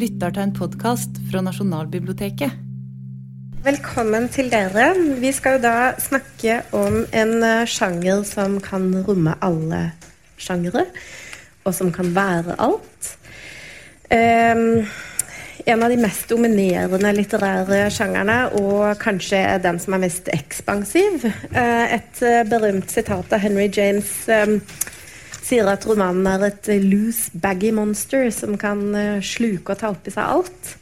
lytter til en podkast fra Nasjonalbiblioteket. Velkommen til dere. Vi skal jo da snakke om en eh, sjanger som kan romme alle sjangere, og som kan være alt. Um, en av de mest dominerende litterære sjangerne, og kanskje den som er mest ekspansiv. Uh, et uh, berømt sitat av Henry James um, sier at romanen er et loose, baggy monster som kan uh, sluke og ta opp i seg alt.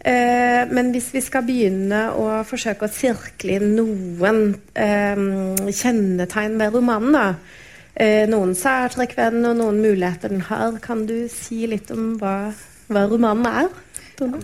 Eh, men hvis vi skal begynne å forsøke å sirkle inn noen eh, kjennetegn ved romanen, da. noen særtrekk ved den, og noen muligheter den har, kan du si litt om hva, hva romanen er? Tone?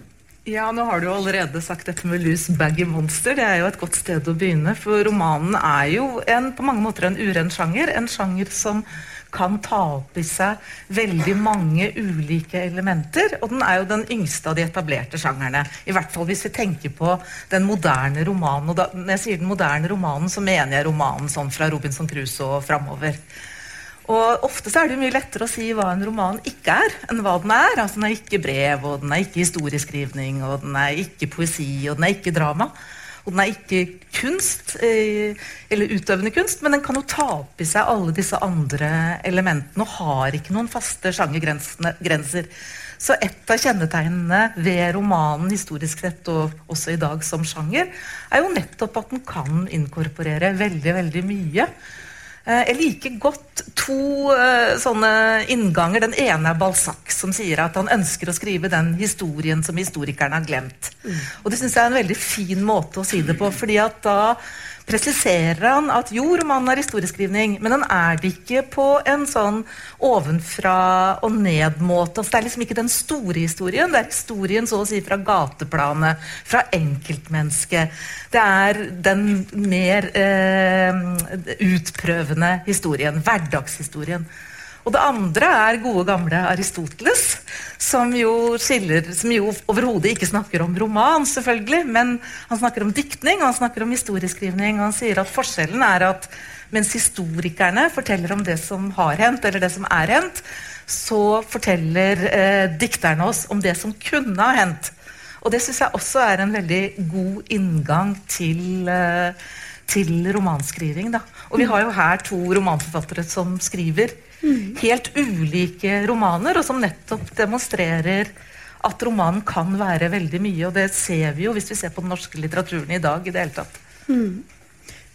Ja, nå har du jo allerede sagt dette med loose baggy monster. Det er jo et godt sted å begynne. For romanen er jo en, på mange måter en uren sjanger. En sjanger som kan ta opp i seg veldig mange ulike elementer. Og den er jo den yngste av de etablerte sjangerne. I hvert fall hvis vi tenker på den moderne romanen. Og da, når jeg sier den moderne romanen, så mener jeg romanen sånn fra Robinson Crusoe og framover. Og ofte så er det mye lettere å si hva en roman ikke er, enn hva den er. Altså Den er ikke brev, og den er ikke historieskrivning, og den er ikke poesi, og den er ikke drama. Og den er ikke kunst, eh, eller utøvende kunst, men den kan jo ta opp i seg alle disse andre elementene og har ikke noen faste sjangergrenser. Så et av kjennetegnene ved romanen historisk sett, og også i dag som sjanger, er jo nettopp at den kan inkorporere veldig, veldig mye. Eh, jeg liker godt to uh, sånne innganger. Den ene er Balzac, som sier at han ønsker å skrive den historien som historikerne har glemt. Mm. Og det syns jeg er en veldig fin måte å si det på. fordi at da presiserer han at jo, romanen er historieskrivning, men den er det ikke på en sånn ovenfra og ned-måte. Altså, det er liksom ikke den store historien, det er historien så å si fra gateplanet, fra enkeltmennesket. Det er den mer eh, utprøvende historien, hverdagshistorien. Og det andre er gode, gamle Aristoteles, som jo, skiller, jo overhodet ikke snakker om roman, selvfølgelig, men han snakker om diktning og han snakker om historieskrivning. Og han sier at forskjellen er at mens historikerne forteller om det som har hendt, eller det som er hendt, så forteller eh, dikterne oss om det som kunne ha hendt. Og det syns jeg også er en veldig god inngang til, eh, til romanskriving. Da. Og vi har jo her to romanforfattere som skriver helt ulike romaner, og som nettopp demonstrerer at romanen kan være veldig mye. Og det ser vi jo hvis vi ser på den norske litteraturen i dag. i det hele tatt. Mm.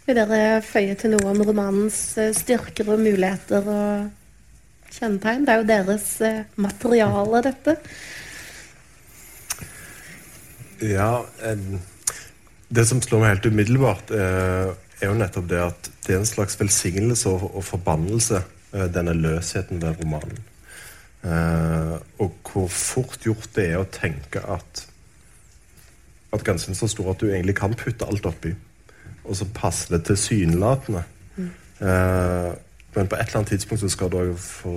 Vil dere føye til noe om romanens eh, styrker og muligheter og kjennetegn? Det er jo deres eh, materiale, dette. Ja, det som slår meg helt umiddelbart, eh, er jo nettopp det at det er en slags velsignelse og forbannelse Eh, denne løsheten ved romanen. Uh, og hvor fort gjort det er å tenke at at grensen er så stor at du egentlig kan putte alt oppi. Og så passer det tilsynelatende. Mm. Uh, men på et eller annet tidspunkt så skal du òg på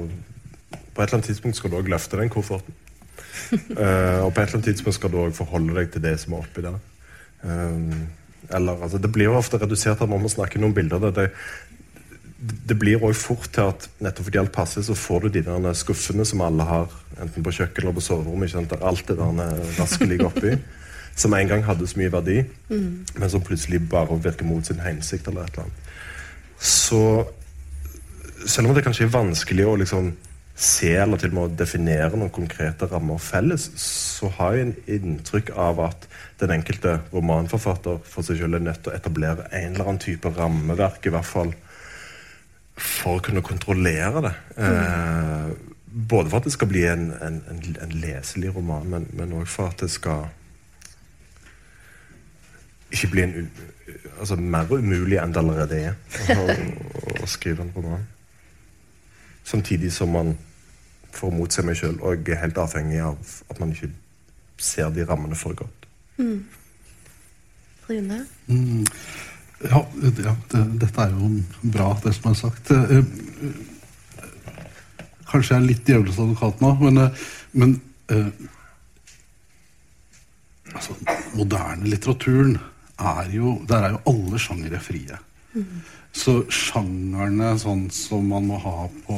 et eller annet tidspunkt skal du òg løfte den kofferten. uh, og på et eller annet tidspunkt skal du òg forholde deg til det som er oppi der. Um, eller, altså, det blir jo ofte redusert at man må snakke noen bilder. Det, det, det blir òg fort til at nettopp fordi alt passer, så får du de der skuffene som alle har, enten på kjøkkenet eller på soverommet, der alt det der raske ligger oppi. som en gang hadde så mye verdi, mm. men som plutselig bare virker mot sin hensikt. eller et eller annet. Så selv om det kanskje er vanskelig å liksom se eller til og med å definere noen konkrete rammer felles, så har jeg en inntrykk av at den enkelte romanforfatter for seg selv er nødt til å etablere en eller annen type rammeverk, i hvert fall for å kunne kontrollere det. Eh, både for at det skal bli en, en, en leselig roman, men òg for at det skal ikke bli en altså mer umulig enn det allerede er å, å skrive en roman. Samtidig som man får motse meg sjøl og er helt avhengig av at man ikke ser de rammene for godt. Mm. Rune? Mm. Ja, ja det, dette er jo bra, det som er sagt. Eh, eh, kanskje jeg er litt djevelens advokat nå, men, eh, men altså, moderne litteraturen er jo Der er jo alle sjangere frie. Mm. Så sjangerne sånn som man må ha på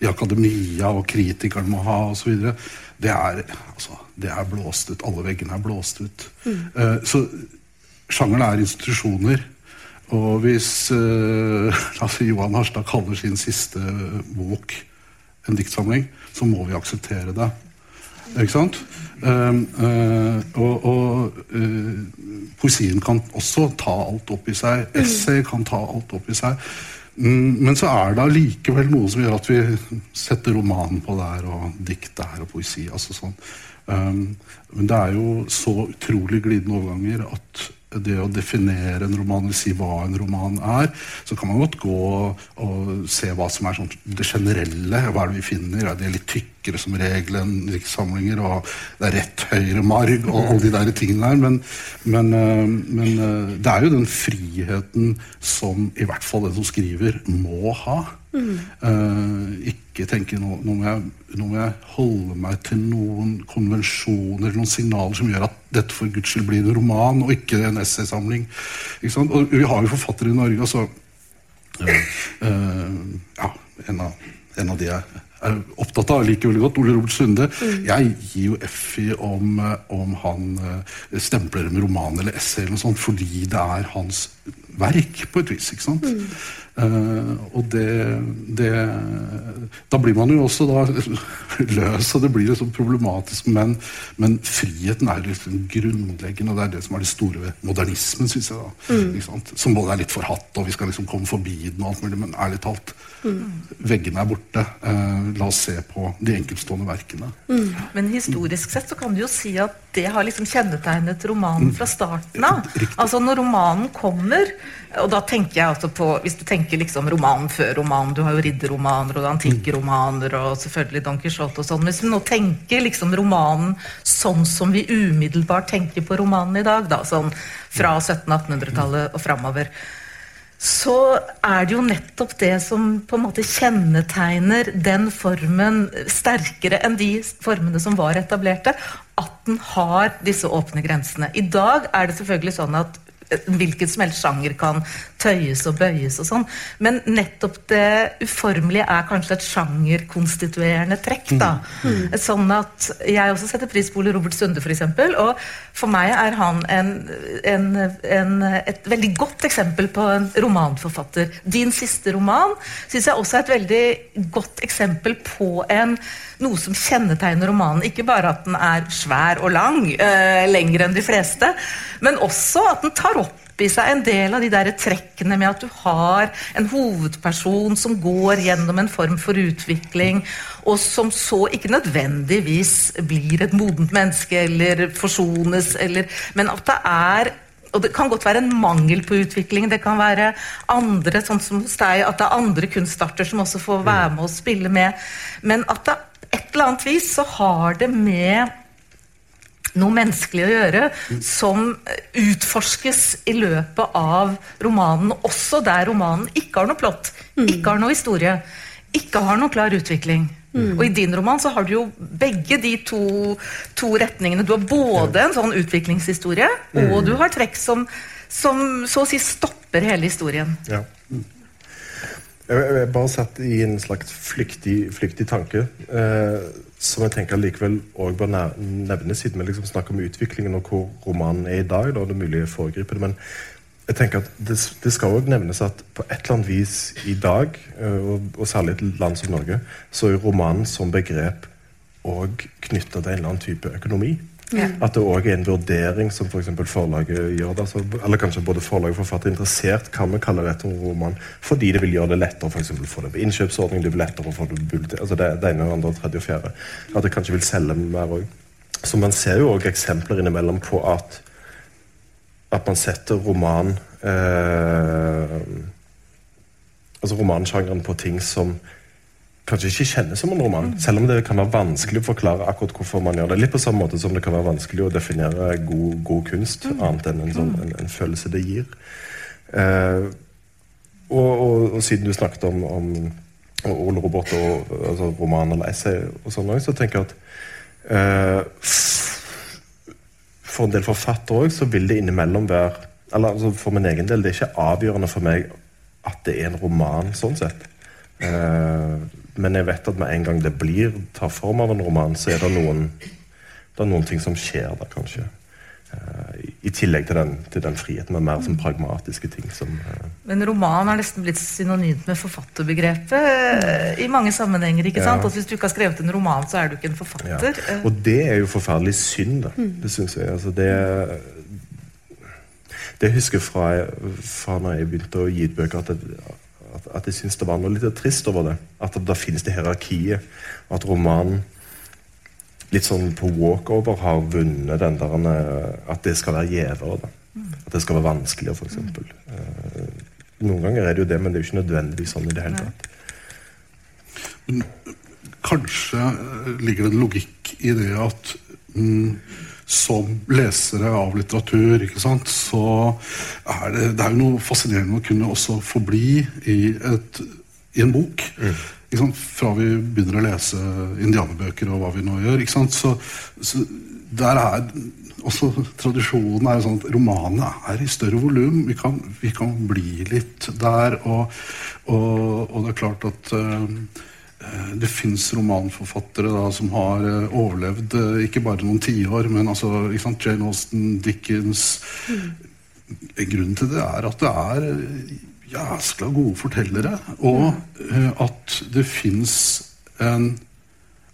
i akademia og kritikeren må ha osv., det, er, altså, det er blåst ut. Alle veggene er blåst ut. Eh, så sjangerne er institusjoner. Og hvis altså Johan Harstad kaller sin siste bok en diktsamling, så må vi akseptere det. Ikke sant? Um, uh, og, og uh, poesien kan også ta alt opp i seg. Essay kan ta alt opp i seg. Mm, men så er det allikevel noe som gjør at vi setter romanen på der, og dikt der, og poesi. altså sånn. Um, men det er jo så utrolig glidende overganger at det å definere en roman, eller si hva en roman er, så kan man godt gå og se hva som er sånn det generelle. Hva er det vi finner? Er det litt tykkere som regel enn rikssamlinger? Og det er rett høyre marg og alle de der tingene der. Men, men, øh, men, øh, det er jo den friheten som i hvert fall den som skriver, må ha. Mm. Uh, ikke tenke nå, nå, må jeg, nå, må jeg, holde meg til noen konvensjoner noen signaler som gjør at dette for guds skyld blir en roman og ikke en essaysamling. Og vi har jo forfattere i Norge, altså ja. uh, ja, en av, en av de jeg er opptatt av, liker veldig godt, Ole Robert Sunde. Mm. Jeg gir jo F i om, om han stempler det med roman eller essay eller noe sånt, fordi det er hans verk, på et vis. ikke sant? Mm. Uh, og det, det, Da blir man jo også da løs, og det blir liksom problematisk. Men, men friheten er liksom grunnleggende, og det er det som er det store ved modernismen, Synes jeg. da, mm. Som både er litt forhatt, og vi skal liksom komme forbi den, og alt mulig, men ærlig talt mm. Veggene er borte. Uh, la oss se på de enkeltstående verkene. Mm. Men historisk sett så kan du jo si at det har liksom kjennetegnet romanen fra starten av. Altså Når romanen kommer, og da tenker jeg altså på Hvis du tenker liksom romanen før romanen, du har jo ridderromaner og antikkromaner og selvfølgelig Don Quijote og sånn. Hvis vi nå tenker liksom romanen sånn som vi umiddelbart tenker på romanen i dag, da, sånn fra 1700-1800-tallet og framover, så er det jo nettopp det som på en måte kjennetegner den formen sterkere enn de formene som var etablerte, at den har disse åpne grensene. I dag er det selvfølgelig sånn at hvilken som helst sjanger kan tøyes og bøyes og sånn. Men nettopp det uformelige er kanskje et sjangerkonstituerende trekk. da. Mm. Sånn at jeg også setter pris på Ole Robert Sunde, f.eks. Og for meg er han en, en, en, et veldig godt eksempel på en romanforfatter. Din siste roman syns jeg også er et veldig godt eksempel på en noe som kjennetegner romanen. Ikke bare at den er svær og lang, øh, lengre enn de fleste, men også at den tar opp i seg en del av de der trekkene med at du har en hovedperson som går gjennom en form for utvikling, og som så ikke nødvendigvis blir et modent menneske eller forsones, eller, men at det er og Det kan godt være en mangel på utvikling. Det kan være andre, sånn som hos deg, at det er andre kunstarter som også får være med og spille med. Men at det et eller annet vis så har det med noe menneskelig å gjøre som utforskes i løpet av romanen, også der romanen ikke har noe plott, ikke har noe historie, ikke har noe klar utvikling. Mm. Og i din roman så har du jo begge de to, to retningene. Du har både en sånn utviklingshistorie, mm. og du har trekk som, som, så å si stopper hele historien. Ja. Jeg er bare satt i en slags flyktig, flyktig tanke. Eh, som jeg tenker likevel òg bør nevnes, siden vi liksom snakker om utviklingen og hvor romanen er i dag. Da, det er mulig å foregripe det, men jeg tenker at det, det skal òg nevnes at på et eller annet vis i dag, eh, og, og særlig et land som Norge, så er romanen som begrep òg knytta til en eller annen type økonomi. At det òg er en vurdering som f.eks. For forlaget gjør. Det, altså, eller kanskje både forlag og forfatter er interessert hva vi kaller dette roman fordi det vil gjøre det lettere for å få det på innkjøpsordning. Det blir lettere å få det på altså det, det ene, andre, tredje og fjerde. At det kanskje vil selge mer òg. Så man ser jo òg eksempler innimellom på at at man setter roman eh, Altså romansjangeren på ting som kanskje ikke kjennes som en roman. Mm. Selv om det kan være vanskelig å forklare akkurat hvorfor man gjør det. Litt på samme måte som det kan være vanskelig å definere god, god kunst, mm. annet enn en, sånn, en, en følelse det gir. Eh, og, og, og, siden du snakket om, om Ole Robert og altså, roman eller essay, og sånn så tenker jeg at eh, For en del forfattere òg så vil det innimellom være eller altså, For min egen del, det er ikke avgjørende for meg at det er en roman, sånn sett. Eh, men jeg vet at med en gang det blir tar form av en roman, så er det noen, det er noen ting som skjer der, kanskje. Eh, I- tillegg til den, til den friheten med mer som pragmatiske ting som eh, Men roman er nesten blitt synonymt med forfatterbegrepet eh, i mange sammenhenger. ikke sant? Ja. Altså, hvis du ikke har skrevet en roman, så er du ikke en forfatter. Ja. Og det er jo forferdelig synd, da. Det syns jeg. Altså, det det husker jeg fra, fra når jeg begynte å gi ut bøker, at jeg, at, at jeg syns det var noe litt trist over det. At det, da finnes det hierarkiet. og At romanen litt sånn på walkover har vunnet den der eh, At det skal være gjevere. da. At det skal være vanskeligere, f.eks. Uh, noen ganger er det jo det, men det er jo ikke nødvendigvis sånn i det hele tatt. Kanskje eh, ligger det en logikk i det at mm, som lesere av litteratur, så er det, det er jo noe fascinerende å kunne også forbli i, et, i en bok. Sant? Fra vi begynner å lese indianerbøker og hva vi nå gjør. Så, så der er også tradisjonen er sånn at romanene er i større volum. Vi, kan- vi kan bli litt der. Og, og, og det er klart at Eh, Det fins romanforfattere da, som har eh, overlevd eh, ikke bare noen tiår, men altså, Jane Austen, Dickens. Grunnen til det er at det er eh, jæskla gode fortellere, og eh, at det fins en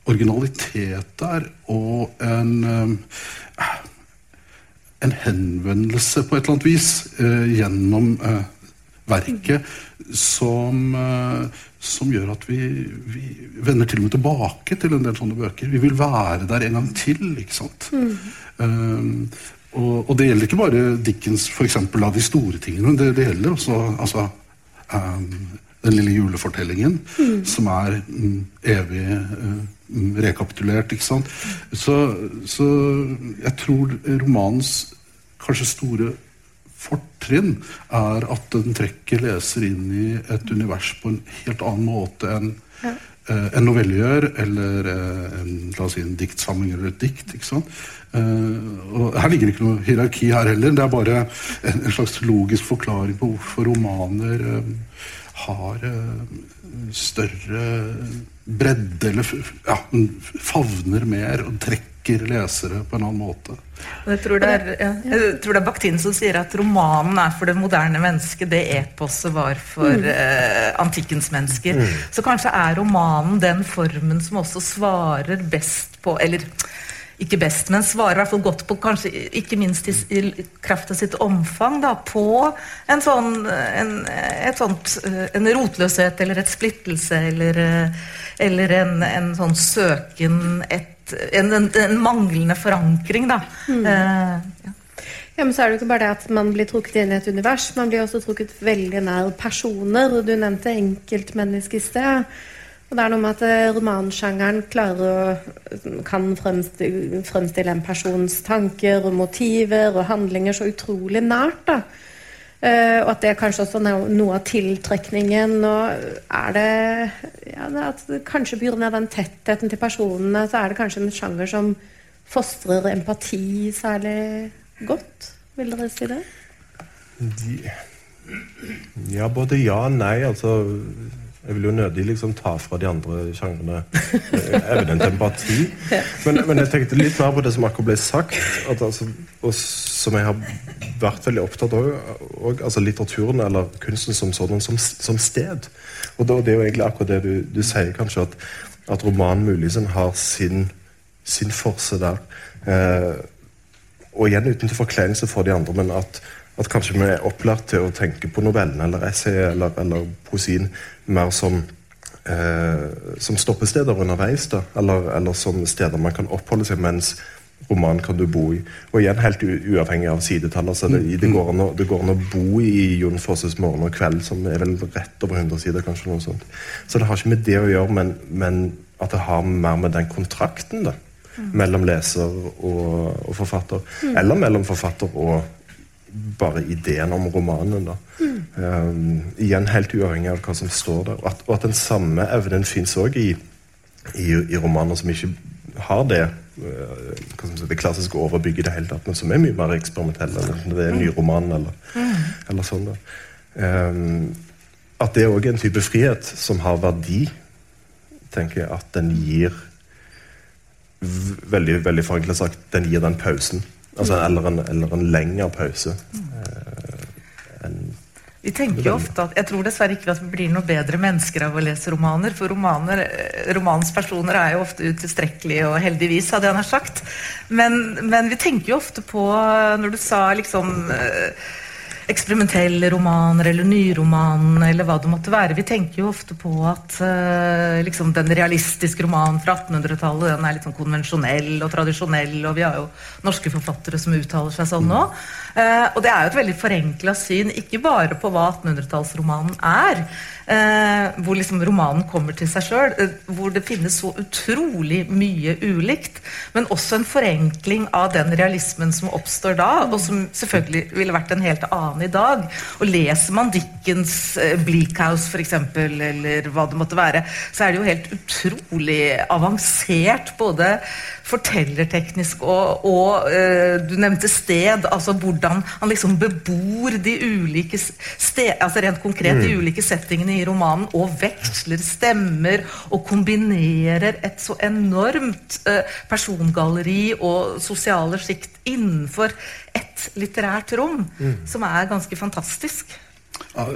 originalitet der, og en eh, en henvendelse på et eller annet vis eh, gjennom eh, verket som, eh, som gjør at vi, vi vender til og med tilbake til en del sånne bøker. Vi vil være der en gang til, ikke sant? Um, og, og det gjelder ikke bare Dickens, eksempel, av de store tingene. Det, det gjelder også altså, um, den lille julefortellingen, som er um, evig mm, rekapitulert. ikke sant? Så, så jeg tror romanens kanskje store fortrinn er at den trekker leser inn i et univers på en helt annen måte enn eh, en novelle gjør, eller eh, en, la oss si, en diktsamling eller et dikt. ikke sant? Eh, og Her ligger det ikke noe hierarki her heller. Det er bare en, en slags logisk forklaring på hvorfor romaner eh, har større bredde, eller ja, favner mer og trekker lesere på en annen måte. Jeg tror, det er, ja, jeg tror det er Bakhtin som sier at romanen er for det moderne mennesket det eposet var for eh, antikkens mennesker. Så kanskje er romanen den formen som også svarer best på Eller ikke best, men svarer i hvert fall godt på, kanskje ikke minst i, i kraft av sitt omfang, da, på en sånn en, sånt, eh, en rotløshet eller et splittelse eller, eh, eller en, en sånn søken et, en, en, en manglende forankring, da. Eh, ja. Ja, men så er det jo ikke bare det at man blir trukket inn i et univers, man blir også trukket veldig nær personer. Du nevnte enkeltmenneske i sted. Og det er noe med at eh, romansjangeren klarer å kan fremstille, fremstille en persons tanker og motiver og handlinger så utrolig nært. da. Eh, og at det er kanskje også no- noe av tiltrekningen. Og er det, ja, det at kanskje pga. den tettheten til personene, så er det kanskje en sjanger som fostrer empati særlig godt? Vil dere si det? De, ja, både ja og nei. Altså, jeg vil jo nødig liksom ta fra de andre sjangrene eh, evnen til empati. Men, men jeg tenkte litt mer på det som akkurat ble sagt, at, altså, og som jeg har vært veldig opptatt av. òg. altså litteraturen eller kunsten som sådan, som, som sted. Og da, det er jo egentlig akkurat det du, du sier, kanskje, at, at romanen muligens har sin, sin forse der. Eh, og igjen uten til forkleinelse for de andre, men at, at kanskje vi er opplært til å tenke på novellen eller essayet eller, eller poesien mer som, eh, som stoppesteder underveis, da, eller, eller som steder man kan oppholde seg mens romanen kan du bo i. Og igjen helt uavhengig av sidetall. Altså det, det, går an å, går an å bo i Jon Fosses 'Morgen og kveld', som er vel rett over 100 sider. kanskje noe sånt. Så det har ikke med det å gjøre, men, men at det har mer med den kontrakten da, mellom leser og, og forfatter. Eller mellom forfatter og bare ideen om romanen. da. Um, igjen helt uavhengig av hva som står der. Og at, og at den samme evnen fins òg i, i, i romaner som ikke har det uh, si, det klassiske overbygget i det hele tatt, men som er mye mer eksperimentelle. Enten det er en ny roman eller, eller sånn. da. Um, at det òg er en type frihet som har verdi tenker jeg at den gir Veldig veldig forenklet sagt, den gir den pausen. Altså, eller, en, eller en lengre pause. eh, enn Vi tenker jo ofte at, Jeg tror dessverre ikke at vi blir noe bedre mennesker av å lese romaner. For romaner, eh, romanens personer er jo ofte utilstrekkelige, og heldigvis, hadde jeg nær sagt. Men, men vi tenker jo ofte på, når du sa liksom eksperimentelle romaner eller nyromaner eller hva det måtte være. Vi tenker jo ofte på at uh, liksom den realistiske romanen fra 1800-tallet den er litt sånn konvensjonell og tradisjonell, og vi har jo norske forfattere som uttaler seg sånn nå. Uh, og det er jo et veldig forenkla syn, ikke bare på hva 1800-tallsromanen er, uh, hvor liksom romanen kommer til seg sjøl, hvor det finnes så utrolig mye ulikt, men også en forenkling av den realismen som oppstår da, og som selvfølgelig ville vært en helt annen i dag. Og leser man Dickens eh, Bleak House f.eks., eller hva det måtte være, så er det jo helt utrolig avansert, både fortellerteknisk og, og uh, du nevnte sted, altså hvordan han liksom bebor de ulike sted, altså rent konkret de ulike settingene i romanen, og veksler stemmer og kombinerer et så enormt uh, persongalleri og sosiale sjikt innenfor ett litterært rom, som er ganske fantastisk. Ja,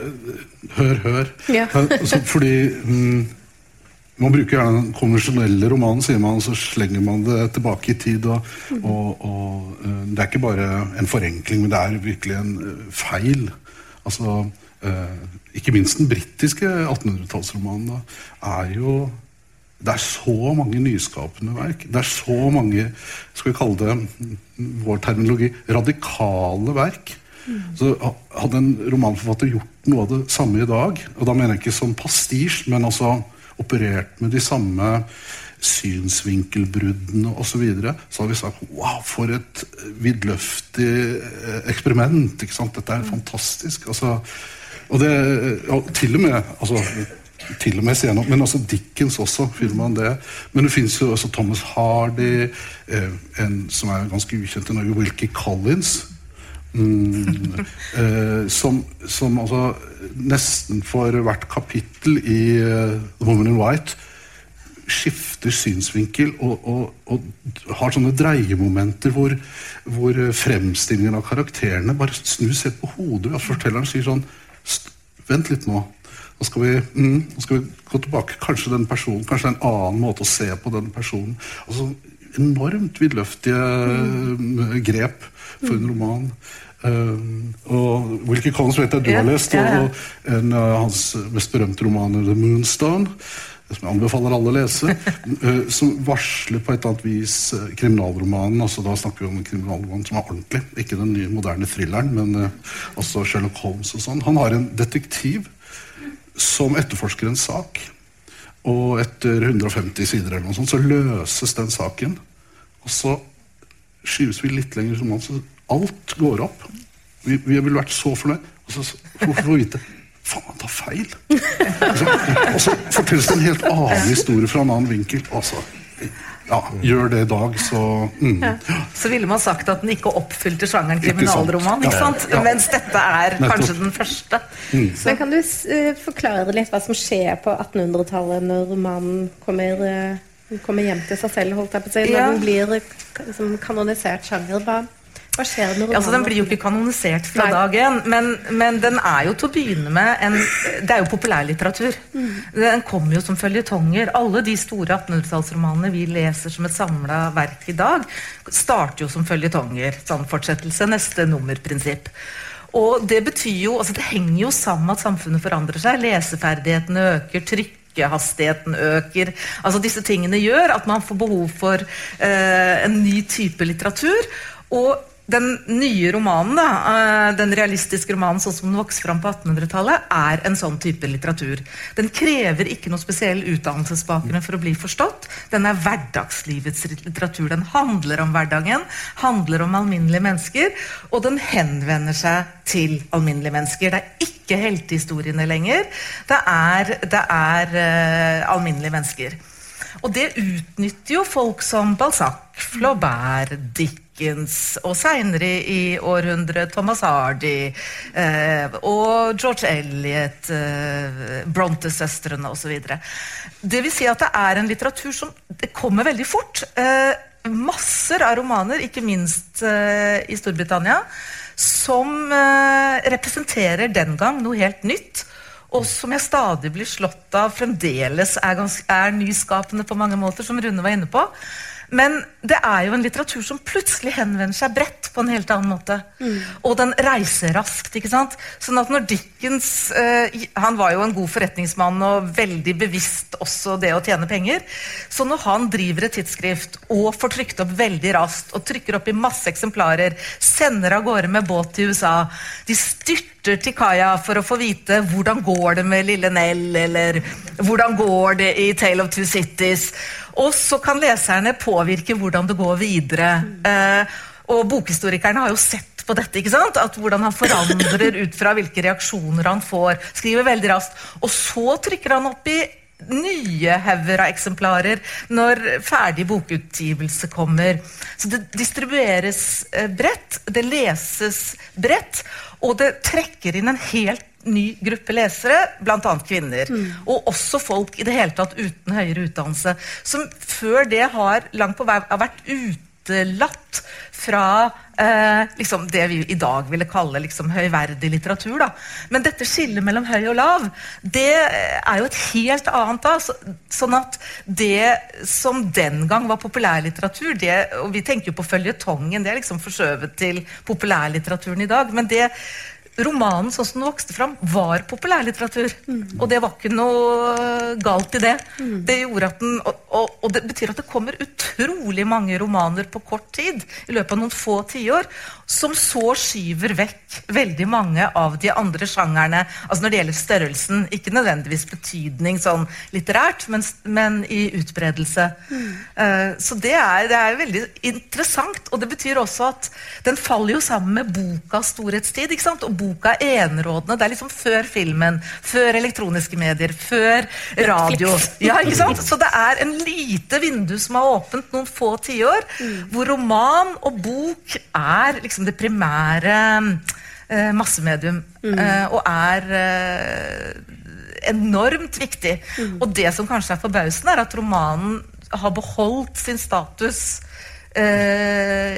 hør, hør. Ja. Altså, fordi mm, Man bruker gjerne den konvensjonelle romanen, sier man, og så slenger man det tilbake i tid. Og, og, og eh, Det er ikke bare en forenkling, men det er virkelig en eh, feil. Altså, eh, Ikke minst den britiske 1800-tallsromanen er jo det er så mange nyskapende verk. Det er så mange skal vi kalle det mm, vår terminologi radikale verk. Så Hadde en romanforfatter gjort noe av det samme i dag, og da mener jeg ikke som pastisj, men altså operert med de samme synsvinkelbruddene osv., så, videre, så hadde vi sagt wow, for et vidløftig eh, eksperiment. ikke sant? Dette er fantastisk. altså og det, og til og med altså, til og med senere, Men også Dickens også, finner man det. Men det fins jo også Thomas Hardy, eh, en som er ganske ukjent i Norge, Wilkie Collins. Mm, eh, som, som altså nesten for hvert kapittel i uh, The Woman in White skifter synsvinkel og, og, og har sånne dreiemomenter hvor, hvor fremstillingen av karakterene bare snus helt på hodet. At fortelleren sier sånn Vent litt nå. Nå skal, vi, mm, nå skal vi gå tilbake. Kanskje den personen, kanskje en annen måte å se på den personen. Altså Enormt vidløftige mm. grep for en roman. Um, og Wilkie Collins vet jeg du har lest, ja. og en av hans mest berømte romaner, 'The Moonstone', som jeg anbefaler alle å lese, eh, som varsler på et eller annet vis eh, kriminalromanen. altså Da snakker vi om en kriminalroman som er ordentlig, ikke den nye moderne thrilleren, men også Sherlock Holmes og sånn. Han har en detektiv som etterforsker en sak, og etter 150 sider eller noe sånt, så løses den saken. Og så skyves vi litt lenger som så alt går opp. Vi, vi ville vært så fornøyd. Og så får vi vite Faen, han tar feil! Så, og så fortelles det en helt annen historie fra en annen vinkel. Altså, ja, gjør det i dag, så mm. Så ville man sagt at den ikke oppfylte sjangeren Ikke sant. kriminalroman, ikke sant? ja. mens dette er Nettopp. kanskje den første. Men kan du uh, forklare litt hva som skjer på 1800-tallet når romanen kommer, uh, kommer hjem til seg selv, holdt jeg på å si, når Ja. den blir eh, liksom, kanonisert sjanger? Hva, hva skjer med romanen? Altså, Den blir jo ikke kanonisert fra Nei. dag én, men, men den er jo til å begynne med en Det er jo populærlitteratur. Den kommer jo som føljetonger. Alle de store 1800-tallsromanene vi leser som et samla verk i dag, starter jo som føljetonger. Sånn fortsettelse, neste nummerprinsipp. Og det betyr jo, altså det henger jo sammen at samfunnet forandrer seg. Leseferdighetene øker, trykkehastigheten øker. Altså Disse tingene gjør at man får behov for eh, en ny type litteratur. Og den nye romanen, da, eh, den realistiske romanen sånn som den vokste fram på 1800-tallet, er en sånn type litteratur. Den krever ikke noe spesiell utdannelsesbakgrunn for å bli forstått. Den er hverdagslivets litteratur. Den handler om hverdagen, handler om alminnelige mennesker, og den henvender seg til alminnelige mennesker. Det er ikke heltehistoriene lenger. Det er, det er uh, alminnelige mennesker. Og det utnytter jo folk som Balzac, Flaubert, Dickens Dickens, og seinere i århundret Thomas Hardy, eh, og George Eliot, eh, Bronte-søstrene osv. Det vil si at det er en litteratur som det kommer veldig fort. Eh, masser av romaner, ikke minst eh, i Storbritannia, som eh, representerer den gang noe helt nytt og som jeg stadig blir slått av fremdeles er, ganske, er nyskapende på mange måter, som Rune var inne på. Men det er jo en litteratur som plutselig henvender seg bredt på en helt annen måte. Mm. Og den reiser raskt. ikke sant? Sånn at når Dickens eh, Han var jo en god forretningsmann og veldig bevisst også det å tjene penger. Så når han driver et tidsskrift og får trykt opp veldig raskt og trykker opp i masse eksemplarer, sender av gårde med båt til USA De styrter til kaia for å få vite hvordan går det med lille Nell, eller hvordan går det i Tale of Two Cities. Og så kan leserne påvirke hvordan det går videre. Eh, og bokhistorikerne har jo sett på dette. ikke sant? At Hvordan han forandrer ut fra hvilke reaksjoner han får. Skriver veldig raskt. Og så trykker han opp i nye hauger av eksemplarer når ferdig bokutgivelse kommer. Så det distribueres eh, bredt, det leses bredt, og det trekker inn en helt ny gruppe lesere, bl.a. kvinner. Mm. Og også folk i det hele tatt uten høyere utdannelse. Som før det har langt på vei har vært utelatt fra eh, liksom det vi i dag ville kalle liksom, høyverdig litteratur. Da. Men dette skillet mellom høy og lav det er jo et helt annet da. Så, sånn at det som den gang var populærlitteratur det, og Vi tenker jo på føljetongen, det er liksom forskjøvet til populærlitteraturen i dag. men det romanen sånn som den vokste fram, var populærlitteratur. Mm. Og det var ikke noe galt i det. Mm. Det gjorde at den, og, og, og, det betyr at det kommer utrolig mange romaner på kort tid, i løpet av noen få tiår, som så skyver vekk veldig mange av de andre sjangerne. Altså når det gjelder størrelsen, ikke nødvendigvis betydning sånn litterært, men, men i utbredelse. Mm. Uh, så det er, det er, veldig interessant, og det betyr også at den faller jo sammen med bokas storhetstid. ikke sant? Og boka er enerådende. Det er liksom før filmen, før elektroniske medier, før radio. Ja? Så det er en lite vindu som har åpent noen få tiår, hvor roman og bok er liksom liksom det primære eh, massemedium. Mm. Eh, og er eh, enormt viktig. Mm. Og det som kanskje er forbausende, er at romanen har beholdt sin status eh,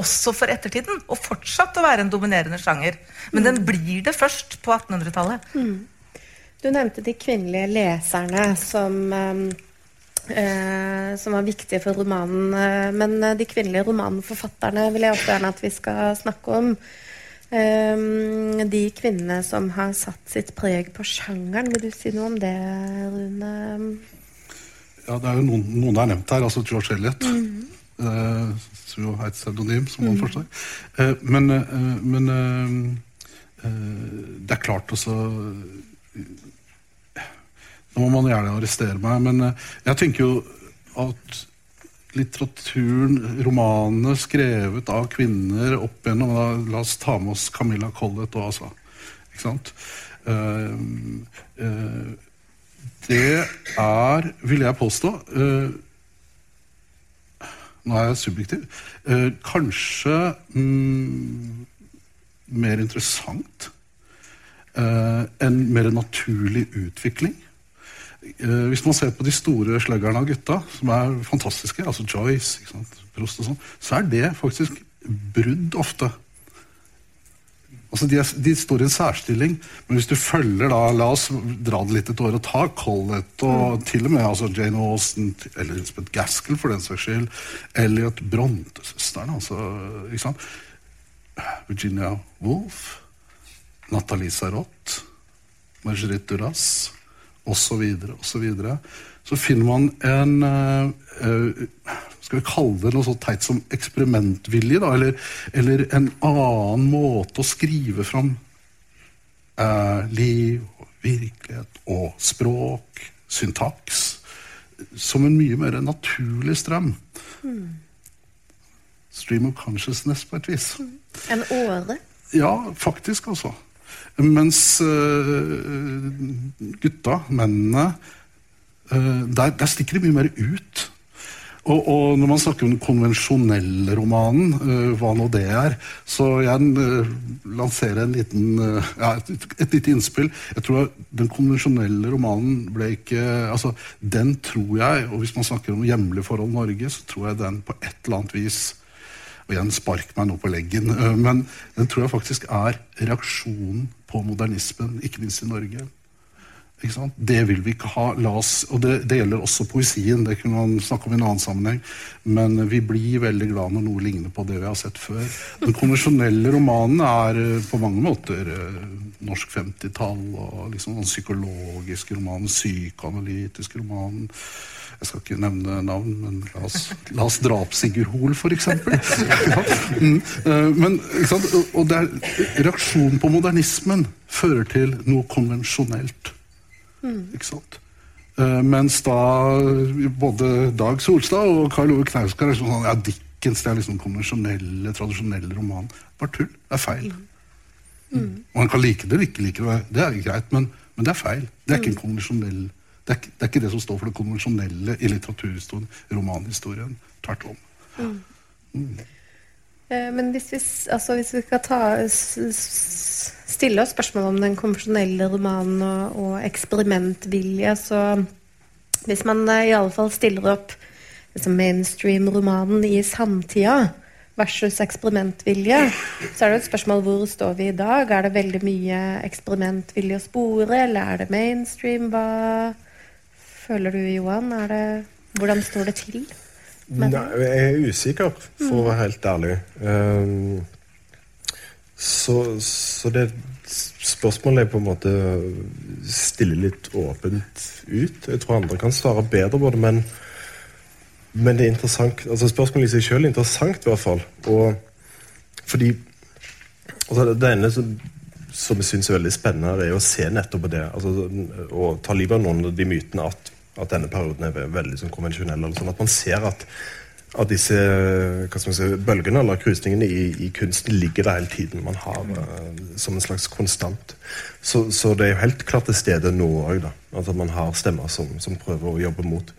også for ettertiden. Og fortsatt å være en dominerende sjanger. Men mm. den blir det først på 1800-tallet. Mm. Du nevnte de kvinnelige leserne som um Eh, som var viktige for romanen. Eh, men eh, de kvinnelige romanforfatterne vil jeg også gjerne at vi skal snakke om. Eh, de kvinnene som har satt sitt preg på sjangeren. Vil du si noe om det, Rune? Ja, det er jo noen, noen er nevnt her. Altså George Elliot. Mm -hmm. Som jo er et pseudonym, som man mm. forstår. men, men det er klart også nå må man gjerne arrestere meg, men eh, jeg tenker jo at litteraturen, romanene skrevet av kvinner opp gjennom da, La oss ta med oss Camilla Collett og altså. Ikke sant? Uh, uh, det er, vil jeg påstå uh, Nå er jeg subjektiv. kanskje mm, mer interessant. en mer naturlig utvikling. Eh, hvis man ser på de store sluggerne av gutta, som er fantastiske, altså Joyce, Prost og sånn, så er det faktisk brudd ofte. Altså de, er, de, står i en særstilling, men hvis du følger da, La oss dra det litt et år og ta Collett og mm. til og med altså Jane Austen eller Elizabeth Gaskell for den saks skyld. Elliot Brontesøsteren, Altså, ikke sant? Virginia Woolf. Nathalie Sarot. Marguerite Duras osv., osv. Så, så finner man en uh, Skal vi kalle det noe så teit som eksperimentvilje? Da, eller, eller, en annen måte å skrive fram eh, liv, virkelighet og språk, syntaks, som en mye mer naturlig strøm. Mm. Stream of consciousness, på et vis. En åre? Ja, faktisk, altså. Mens uh, gutta, mennene, uh, der, der, stikker de mye mer ut. Og, og, når man snakker om den konvensjonelle romanen, uh, hva nå det er, så jeg uh, lanserer en liten, uh, ja, et, et lite innspill. Jeg tror Den konvensjonelle romanen ble ikke altså, Den tror jeg, og hvis man snakker om hjemlige forhold i Norge, så tror jeg den på et eller annet vis og igjen spark meg nå på leggen, men den tror jeg faktisk er reaksjonen på modernismen, ikke minst i Norge. Det vil vi ikke ha. Oss, og det, det, gjelder også poesien. Det kunne man snakke om i en annen sammenheng. Men vi blir veldig glad når noe ligner på det vi har sett før. Den konvensjonelle romanen er eh, på mange måter eh, norsk 50-tall. og liksom Den psykologiske romanen, psykoanalytiske romanen. Jeg skal ikke nevne navn, men la oss, la oss dra opp Sigurd Hoel, f.eks. ja. mm. Eh, reaksjonen på modernismen fører til noe konvensjonelt. Mm. Ikke sant? Uh, mens da både Dag Solstad og Karl Ove Knausgård er sånn ja, Dickens det er liksom konvensjonelle, tradisjonelle roman. Bare tull. Det er feil. Mm. Man kan like det eller ikke like det, det er greit, men, men, det er feil. Det er ikke en mm. konvensjonell det er, det er, ikke det som står for det konvensjonelle i litteraturhistorien, romanhistorien. Tvert om. Mm. Eh, men hvis vi, altså hvis vi skal ta, stille oss spørsmål om den konvensjonelle romanen og, og, eksperimentvilje, så hvis man eh, i alle fall stiller opp liksom mainstream-romanen i samtida versus eksperimentvilje, så er det et spørsmål hvor står vi i dag? Er det veldig mye eksperimentvilje å spore, eller er det mainstream? Hva føler du, Johan? Det, hvordan står det til? Nei, jeg er usikker, for å være helt ærlig. Um, så, så, det spørsmålet er på en måte stille litt åpent ut. Jeg tror andre kan svare bedre på det, men, men det er interessant. Altså Spørsmålet i seg selv er interessant, i hvert fall. Og fordi altså Det ene som, som jeg syns er veldig spennende, er å se nettopp på det. Altså, og ta livet av noen av de mytene at at denne perioden er veldig sånn konvensjonell. Sånn at man ser at, at disse si, bølgene eller krusningene i, i, kunsten ligger der hele tiden. Man har uh, som en slags konstant. Så, så, det er jo helt klart til stede nå òg. At man har stemmer som, som, prøver å jobbe mot.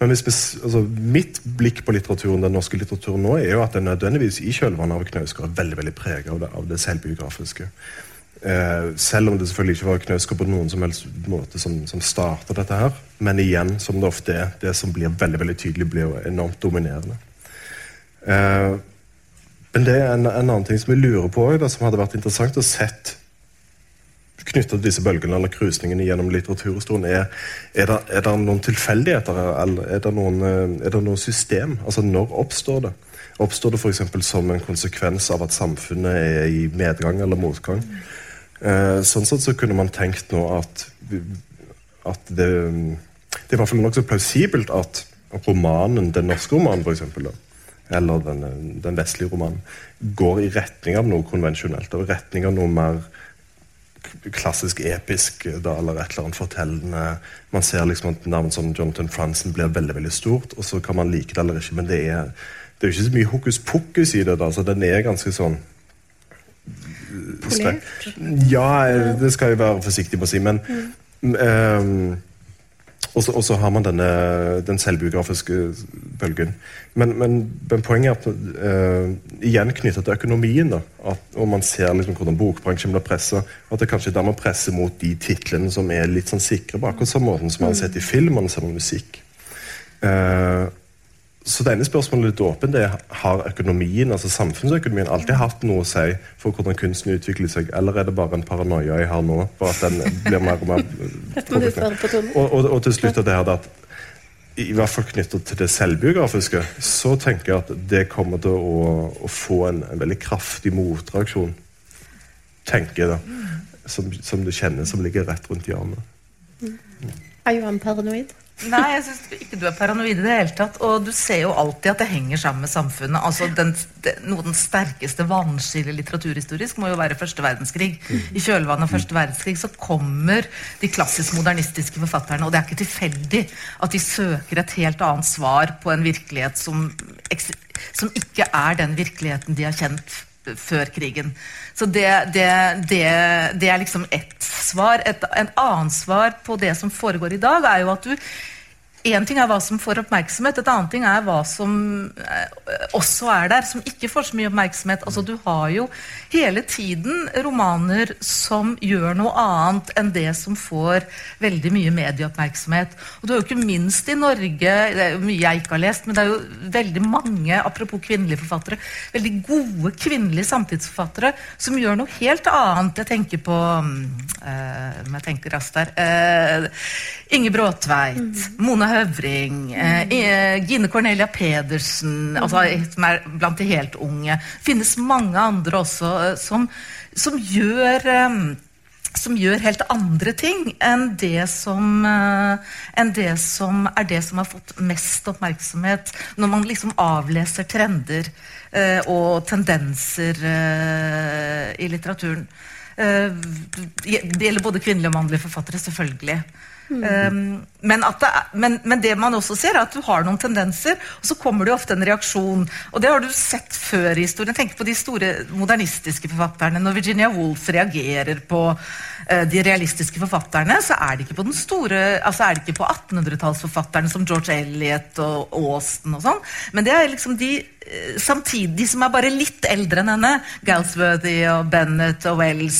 Men hvis, altså, mitt blikk på litteraturen, den norske litteraturen nå er jo at den nødvendigvis i kjølvannet av Knausgård er veldig veldig preget av av det selvbiografiske. Eh, selv om det selvfølgelig ikke var Knausgård på noen som helst måte som, som starta dette her. Men igjen, som det ofte er, det som blir veldig veldig tydelig, blir jo enormt dominerende. Eh, men det er en, en, annen ting som jeg lurer på, da, som hadde vært interessant å sett knytta til disse bølgene eller krusningene gjennom litteraturhistorien, er, er, det, er det noen tilfeldigheter er det noen, eh, er det noe system? Altså, når oppstår det? Oppstår det f.eks. som en konsekvens av at samfunnet er i medgang eller motgang? Eh, sånn sett så kunne man tenkt nå at, at det, det er i hvert fall nokså plausibelt at romanen, den norske romanen f.eks., eller den, den, vestlige romanen, går i retning av noe konvensjonelt. Og i retning av noe mer klassisk episk da, eller et eller annet fortellende. Man ser liksom at navn som Jonathan Franzen blir veldig veldig stort, og så kan man like det eller ikke, men det er, det er ikke så mye hokus pokus i det. da, så Den er ganske sånn Polert? Ja, det skal jeg være forsiktig med å si. Men mm. um, og så har man denne, den selvbiografiske bølgen. Men, men, men poenget er at uh, igjen knyttet til økonomien. da, at, og Man ser liksom hvordan bokbransjen blir pressa. At det kanskje dermed presser mot de titlene som er litt sånn sikre, på akkurat samme måten som man har sett i film og musikk. Uh, så det ene spørsmålet litt åpent er har økonomien, altså samfunnsøkonomien alltid hatt noe å si for hvordan kunsten utvikler seg, eller er det bare en paranoia jeg har nå? for at den blir mer og mer og, og, og til slutt det her at i hvert fall knyttet til det selvbiografiske, så tenker jeg at det kommer til å, å få en, en, veldig kraftig motreaksjon. Tenker jeg da. Som, som, du kjenner, som ligger rett rundt hjørnet. Er Johan paranoid? Nei, jeg syns ikke du er paranoid i det hele tatt. Og du ser jo alltid at det henger sammen med samfunnet. Altså, den, den, Noe av den sterkeste vannskillet litteraturhistorisk må jo være første verdenskrig. I kjølvannet av første verdenskrig så kommer de klassisk modernistiske forfatterne, og det er ikke tilfeldig at de søker et helt annet svar på en virkelighet som, som ikke er den virkeligheten de har kjent før krigen. Så det, det, det, det er liksom ett svar. Et, en annet svar på det som foregår i dag, er jo at du en ting er hva som får oppmerksomhet, et annet ting er hva som eh, også er der, som ikke får så mye oppmerksomhet. Altså, du har jo hele tiden romaner som gjør noe annet enn det som får veldig mye medieoppmerksomhet. Og du har jo ikke minst i Norge, det er jo mye jeg ikke har lest, men det er jo veldig mange, apropos kvinnelige forfattere, veldig gode kvinnelige samtidsforfattere som gjør noe helt annet. Jeg tenker på øh, jeg tenker raskt der, øh, Inge Bråtveit, mm. Mona Høvring, eh, Gine Cornelia Pedersen, mm. altså, som er blant de helt unge. Finnes mange andre også som, som gjør eh, som gjør helt andre ting enn det, som, uh, enn det som er det som har fått mest oppmerksomhet når man liksom avleser trender uh, og tendenser uh, i litteraturen. det gjelder både kvinnelige og mannlige forfattere, selvfølgelig. Mm. Men, det, men, men, det man også ser, er at du har noen tendenser, og så kommer det ofte en reaksjon. Og det har du sett før i historien. Tenk på de store modernistiske forfatterne. Når Virginia Woolf reagerer på uh, de realistiske forfatterne, så er det ikke på den store, altså er det ikke på 1800-tallsforfatterne som George Eliot og Austen og sånn, men det er liksom de Samtidig som er bare litt eldre enn henne, Galsworthy og Bennett og Wells,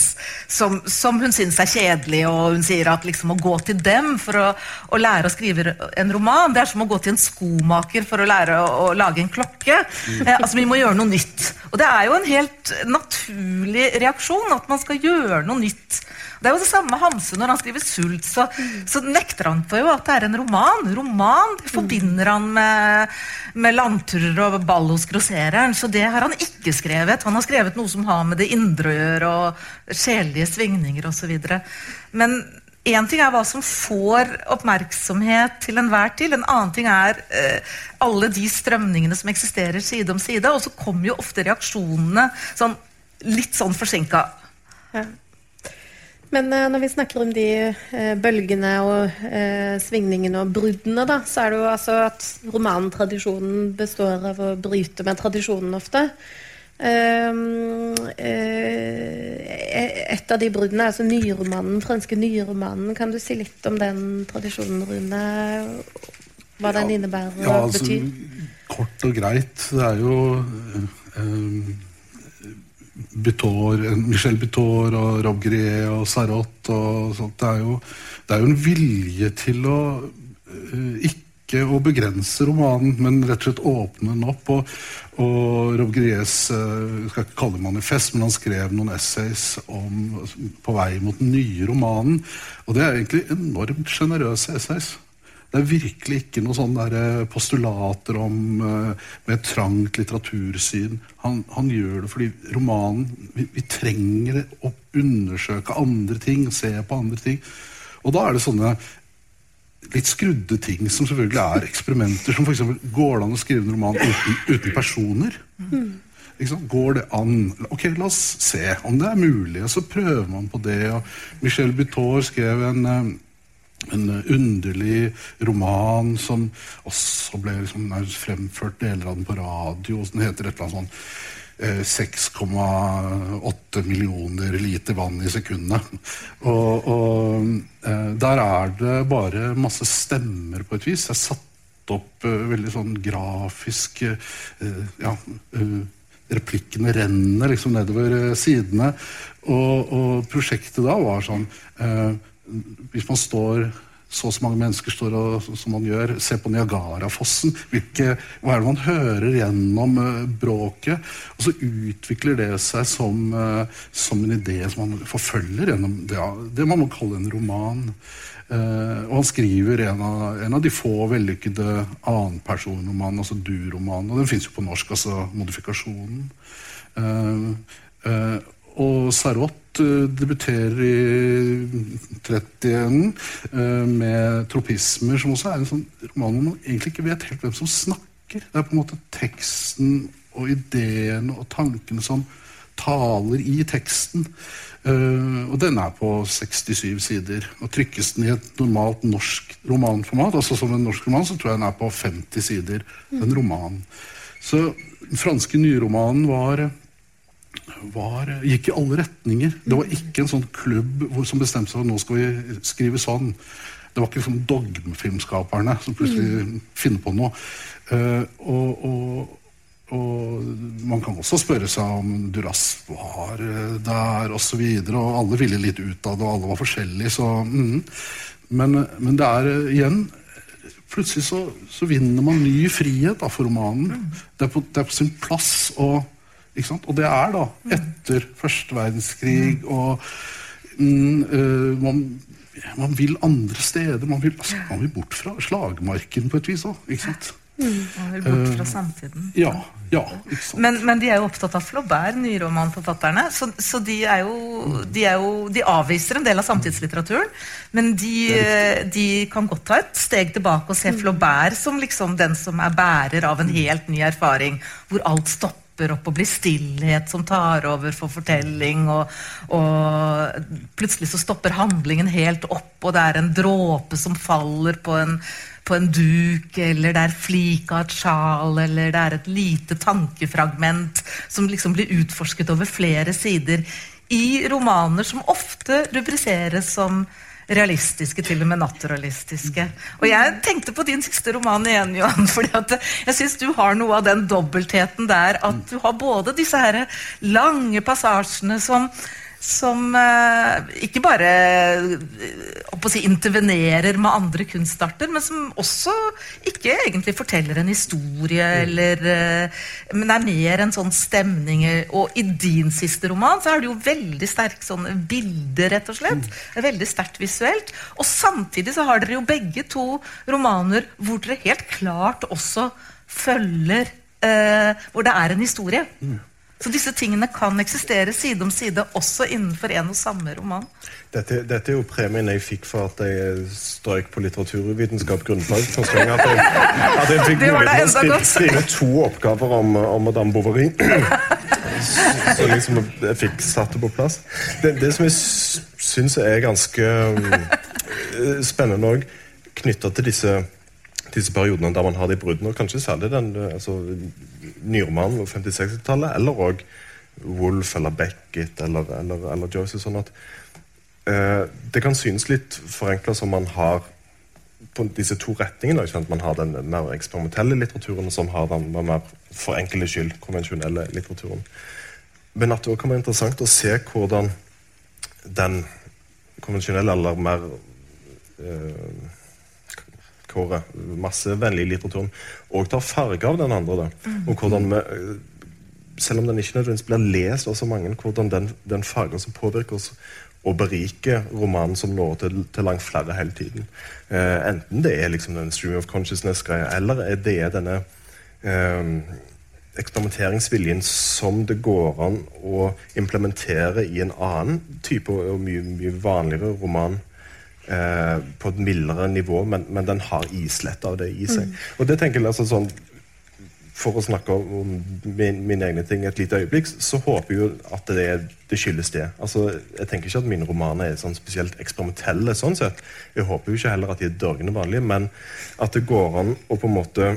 som, som hun syns er kjedelig, og hun sier at liksom å gå til dem for å, å, lære å skrive en roman, det er som å gå til en skomaker for å lære å, å lage en klokke. Mm. Eh, altså Vi må gjøre noe nytt. Og det er jo en helt naturlig reaksjon at man skal gjøre noe nytt. Det er jo det samme med Hamsun når han skriver 'Sult'. Så, så, nekter han for jo at det er en roman. Roman det forbinder han med, med landturer og ball hos grossereren. Så det har han ikke skrevet. Han har skrevet noe som har med det indre å gjøre, og sjelelige svingninger osv. Men Én ting er hva som får oppmerksomhet til enhver tid. En annen ting er eh, alle de strømningene som eksisterer side om side. Og så kommer jo ofte reaksjonene sånn, litt sånn forsinka. Ja. Men uh, når vi snakker om de uh, bølgene og uh, svingningene og bruddene, da, så er det jo altså at romantradisjonen består av å bryte med tradisjonen ofte. Ehm, et av de bruddene er altså nyromanen, franske nyromanen. Kan du si litt om den tradisjonen, Rune? Hva den innebærer og ja, altså, betyr? Kort og greit. Det er jo Butor, Michel Butor og Rob Grier og Sarot og sånt. Det er, jo, det er jo en vilje til å uh, ikke å begrense romanen, men rett og slett åpne den opp. Og, og Rob Griers uh, skal ikke kalle det manifest, men han skrev noen essays om, på vei mot den nye romanen. Og det er egentlig enormt sjenerøse essays. Det er virkelig ikke noen sånne eh, postulater om uh, med et trangt litteratursyn. Han, han, gjør det fordi romanen vi, vi, trenger å undersøke andre ting, se på andre ting. Og da er det sånne litt skrudde ting som selvfølgelig er eksperimenter. Som f.eks. går det an å skrive en roman uten, uten personer? Mm. Går det an? Ok, la oss se om det er mulig. Og så prøver man på det. Og Michel Butor skrev en uh, en underlig roman som også ble liksom, fremført deler av den på radio. Den heter et eller annet sånn 6,8 eh, millioner liter vann i sekundet. Og, og eh, der er det bare masse stemmer på et vis. Er satt opp veldig sånn grafisk ja, Replikkene renner liksom nedover sidene. Og, og, prosjektet da var sånn hvis man står så så mange mennesker står og, som man gjør, ser på Niagarafossen. Hvilke, hva er det man hører gjennom uh, bråket? Og så utvikler det seg som, uh, som, en idé som man forfølger gjennom det, det man må kalle en roman. Uh, og han skriver en av, en av de få vellykkede annenpersonromanene, altså du-romanen. Og den fins jo på norsk, altså Modifikasjonen. og Sarot debuterer i 30-en eh, med 'Tropismer', som også er en sånn roman hvor man egentlig ikke vet helt hvem som snakker. Det er på en måte teksten og ideene og tankene som taler i teksten. Uh, og den er på 67 sider. Og trykkes den i et normalt norsk romanformat, altså som en norsk roman, så tror jeg den er på 50 sider. En roman. Så den franske nyromanen var var, gikk i alle retninger. Det var ikke en sånn klubb hvor, som bestemte seg for nå skal vi skrive sånn. Det var ikke liksom dogmefilmskaperne som plutselig finner på noe. Uh, og, og, og man kan også spørre seg om Duras var eh, der osv. Og, og alle ville litt ut av det, og alle var forskjellige. Så, mm. men, men det er eh, igjen Plutselig så, så vinner man ny frihet da, for romanen. Det, er på, det er på sin plass. Og, og det er da etter første verdenskrig og mm, øh, man, man, vil andre steder. Man vil, altså, man vil bort fra slagmarken på et vis òg. Mm. Bort fra samtiden. Ja, ja, men, men, de er jo opptatt av Flaubert, nyromanforfatterne. Så, så de, er jo, de, er jo, de, avviser en del av samtidslitteraturen. Men de, de, kan godt ta et steg tilbake og se Flaubert som liksom den som er bærer av en helt ny erfaring, hvor alt stopper opp og blir stillhet som tar over for fortelling. Og, og, plutselig så stopper handlingen helt opp, og det er en dråpe som faller på en på en duk, eller det er flik av et sjal, eller det er et lite tankefragment som liksom blir utforsket over flere sider i romaner som ofte rubriseres som realistiske, til og med naturalistiske. Og jeg tenkte på din siste roman igjen, Johan. fordi jeg syns du har noe av den dobbeltheten der. At du har både disse her lange passasjene som som eh, ikke bare eh, si, intervenerer med andre kunstarter, men som også ikke egentlig forteller en historie, mm. eller, eh, men er mer en sånn stemning. Og i din siste roman så er det jo veldig sterke sånne bilder, rett og slett. Er veldig sterkt visuelt. Og samtidig så har dere jo begge to romaner hvor dere helt klart også følger eh, Hvor det er en historie. Mm. Så disse tingene kan eksistere side om side også innenfor en og samme roman. Dette, dette er jo premien jeg fikk for at jeg strøk på litteraturvitenskap grunnfag. Første gang at jeg, at jeg fikk muligheten til å skrive to oppgaver om, om Madame Bovary. Så, liksom jeg fikk satt det på plass. Det, det som jeg syns er ganske um, spennende òg, knytta til disse disse periodene der man har de bruddene, og kanskje særlig den altså, nyromanen og 50-60-tallet, eller òg Wolf eller Beckett eller, eller, eller Joyce. sånn at eh, Det kan synes litt forenkla som man har på disse to retningene. Ikke sant? Man har den mer eksperimentelle litteraturen, som har den mer for enkelhets skyld konvensjonelle litteraturen. Men at det også kan være interessant å se hvordan den konvensjonelle eller mer eh, hardcore, massevennlige litteraturen og tar farge av den andre. Da. Mm. Og hvordan vi, selv om den ikke nødvendigvis blir lest av så mange, hvordan den, den fargen som påvirker oss og beriker romanen som når til, til langt flere hele tiden. Eh, enten det er liksom den stream of consciousness-greia, eller det er denne eh, eksperimenteringsviljen som det går an å implementere i en annen type og mye, mye vanligere roman eh, på et mildere nivå, men, men, den har islett av det i seg. Mm. Og det tenker jeg altså sånn For å snakke om min, mine egne ting et lite øyeblikk, så håper jeg jo at det, det skyldes det. Altså, jeg tenker ikke at mine romaner er sånn spesielt eksperimentelle. sånn sett. Jeg håper jo ikke heller at de er dørgende vanlige, men at det går an å på en måte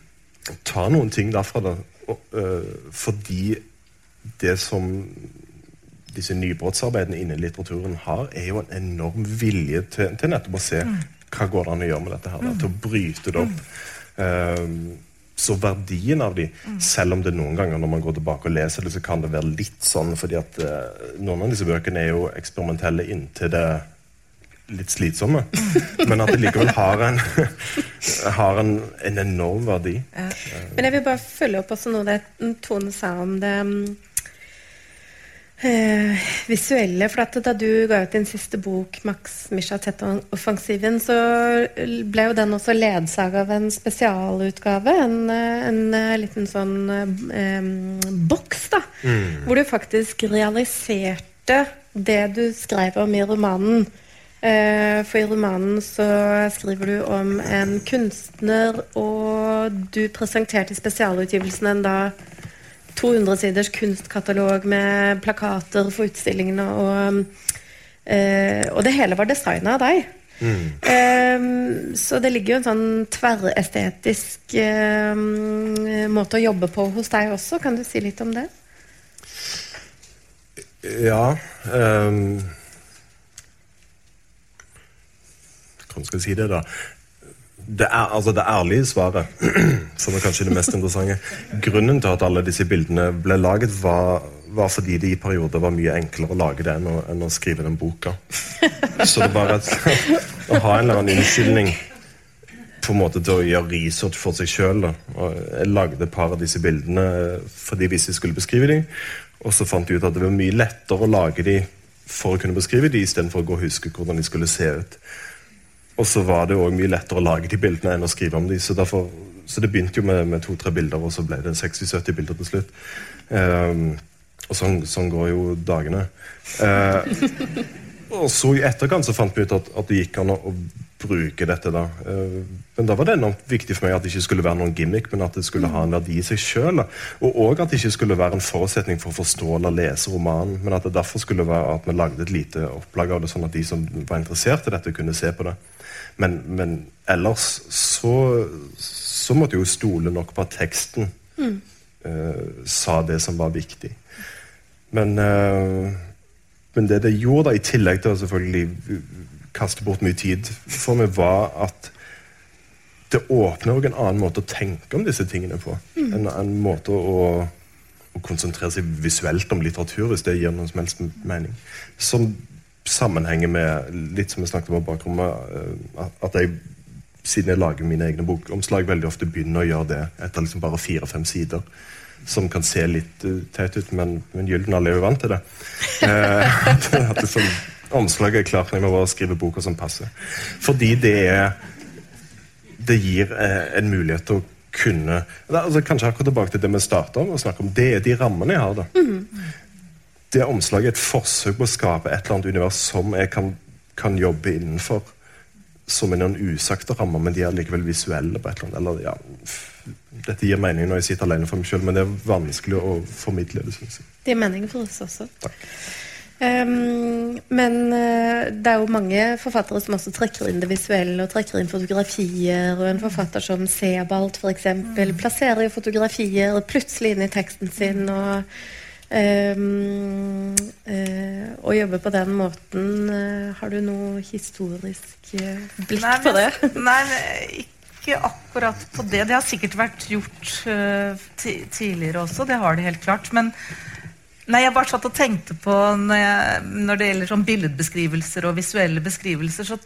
ta noen ting derfra. Da, og, øh, fordi det som disse nybrottsarbeidene innen litteraturen har, er jo en enorm vilje til, til nettopp å se mm. hva går det an å gjøre med dette her. Da, til å bryte det opp. Um, så verdien av de, mm. selv om det noen ganger når man går tilbake og leser det, så kan det være litt sånn fordi at uh, noen av disse bøkene er jo eksperimentelle inntil det litt slitsomme. Men at det likevel har en, har en, en enorm verdi. Ja. Men jeg vil bare følge opp også noe det Tone sa om det Eh, visuelle. For at da du ga ut din siste bok, 'Max Misha-Tett-offensiven', så ble jo den også ledsaga av en spesialutgave. En, eh, en, eh, liten sånn eh, boks, da. Mm. Hvor du faktisk realiserte det du skrev om i romanen. Eh, for i romanen så skriver du om en kunstner, og du presenterte i spesialutgivelsen en da 200 siders kunstkatalog med plakater for utstillingene. Og, eh, og det hele var designa av deg. Mm. Eh, så det ligger jo en sånn tverrestetisk eh, måte å jobbe på hos deg også. Kan du si litt om det? Ja um, Hvordan skal jeg si det, da? Det, er, altså det ærlige svaret, som er kanskje det mest interessante Grunnen til at alle disse bildene ble laget, var, var fordi det i perioder var mye enklere å lage det enn å, enn å skrive den boka. Så det er bare et, å ha en eller annen unnskyldning på en måte til å gjøre research for seg sjøl. Jeg lagde et par av disse bildene fordi hvis jeg skulle beskrive dem, og så fant jeg ut at det var mye lettere å lage dem for å kunne beskrive dem, istedenfor å gå og huske hvordan de skulle se ut. Og så var det òg mye lettere å lage de bildene enn å skrive om dem. Så, derfor, så det begynte jo med, med to-tre bilder, og så ble det 60-70 bilder til slutt. Um, og sånn, sånn, går jo dagene. Uh, og så i etterkant så fant vi ut at, at det gikk an å bruke dette. da. Uh, men da var det enormt viktig for meg at det ikke skulle være noen gimmick, men at det skulle ha en verdi i seg sjøl. Og òg at det ikke skulle være en forutsetning for å forstå eller lese romanen, men at det derfor skulle være at vi lagde et lite opplag av det, sånn at de som var interessert i dette, kunne se på det. Men, men ellers så, så måtte jeg jo stole nok på at teksten mm. uh, sa det som var viktig. Men, uh, men det det gjorde, da, i tillegg til å selvfølgelig kaste bort mye tid for meg, var at det åpner en annen måte å tenke om disse tingene på. Mm. En, en, måte å, å, konsentrere seg visuelt om litteratur, hvis det gir noen som helst mening. Som sammenhenger med litt som vi snakket om bakrommet, eh, at jeg siden jeg lager mine egne bokomslag, veldig ofte begynner å gjøre det etter liksom bare fire-fem sider som kan se litt uh, teit ut, men, men Gyldendal er jo vant til det. Eh, at liksom, omslaget er klart når jeg må bare skrive boka som passer. Fordi det er Det gir eh, en mulighet til å kunne altså, Kanskje akkurat tilbake til det vi starta med å snakke om. Det er de rammene jeg har. da. Mm. Det omslaget er et forsøk på å skape et eller annet univers som jeg kan, kan jobbe innenfor. Som er noen usagte rammer, men de er likevel visuelle. på et eller annet, eller ja, dette gir mening når jeg sitter alene for meg sjøl, men det er vanskelig å formidle det. Synes jeg. Det gir mening for oss også. Takk. Um, men uh, det er jo mange forfattere som også trekker inn det visuelle, og trekker inn fotografier. Og en forfatter som Sebald f.eks. Mm. plasserer jo fotografier plutselig inn i teksten sin. og å jobbe på den måten, uh, har du noe historisk blikk nei, på det? Nei, ikke akkurat på det. Det har sikkert vært gjort tidligere også, det har det helt klart. Men nei, jeg bare satt og tenkte på når, jeg, når det gjelder sånn billedbeskrivelser og visuelle beskrivelser, så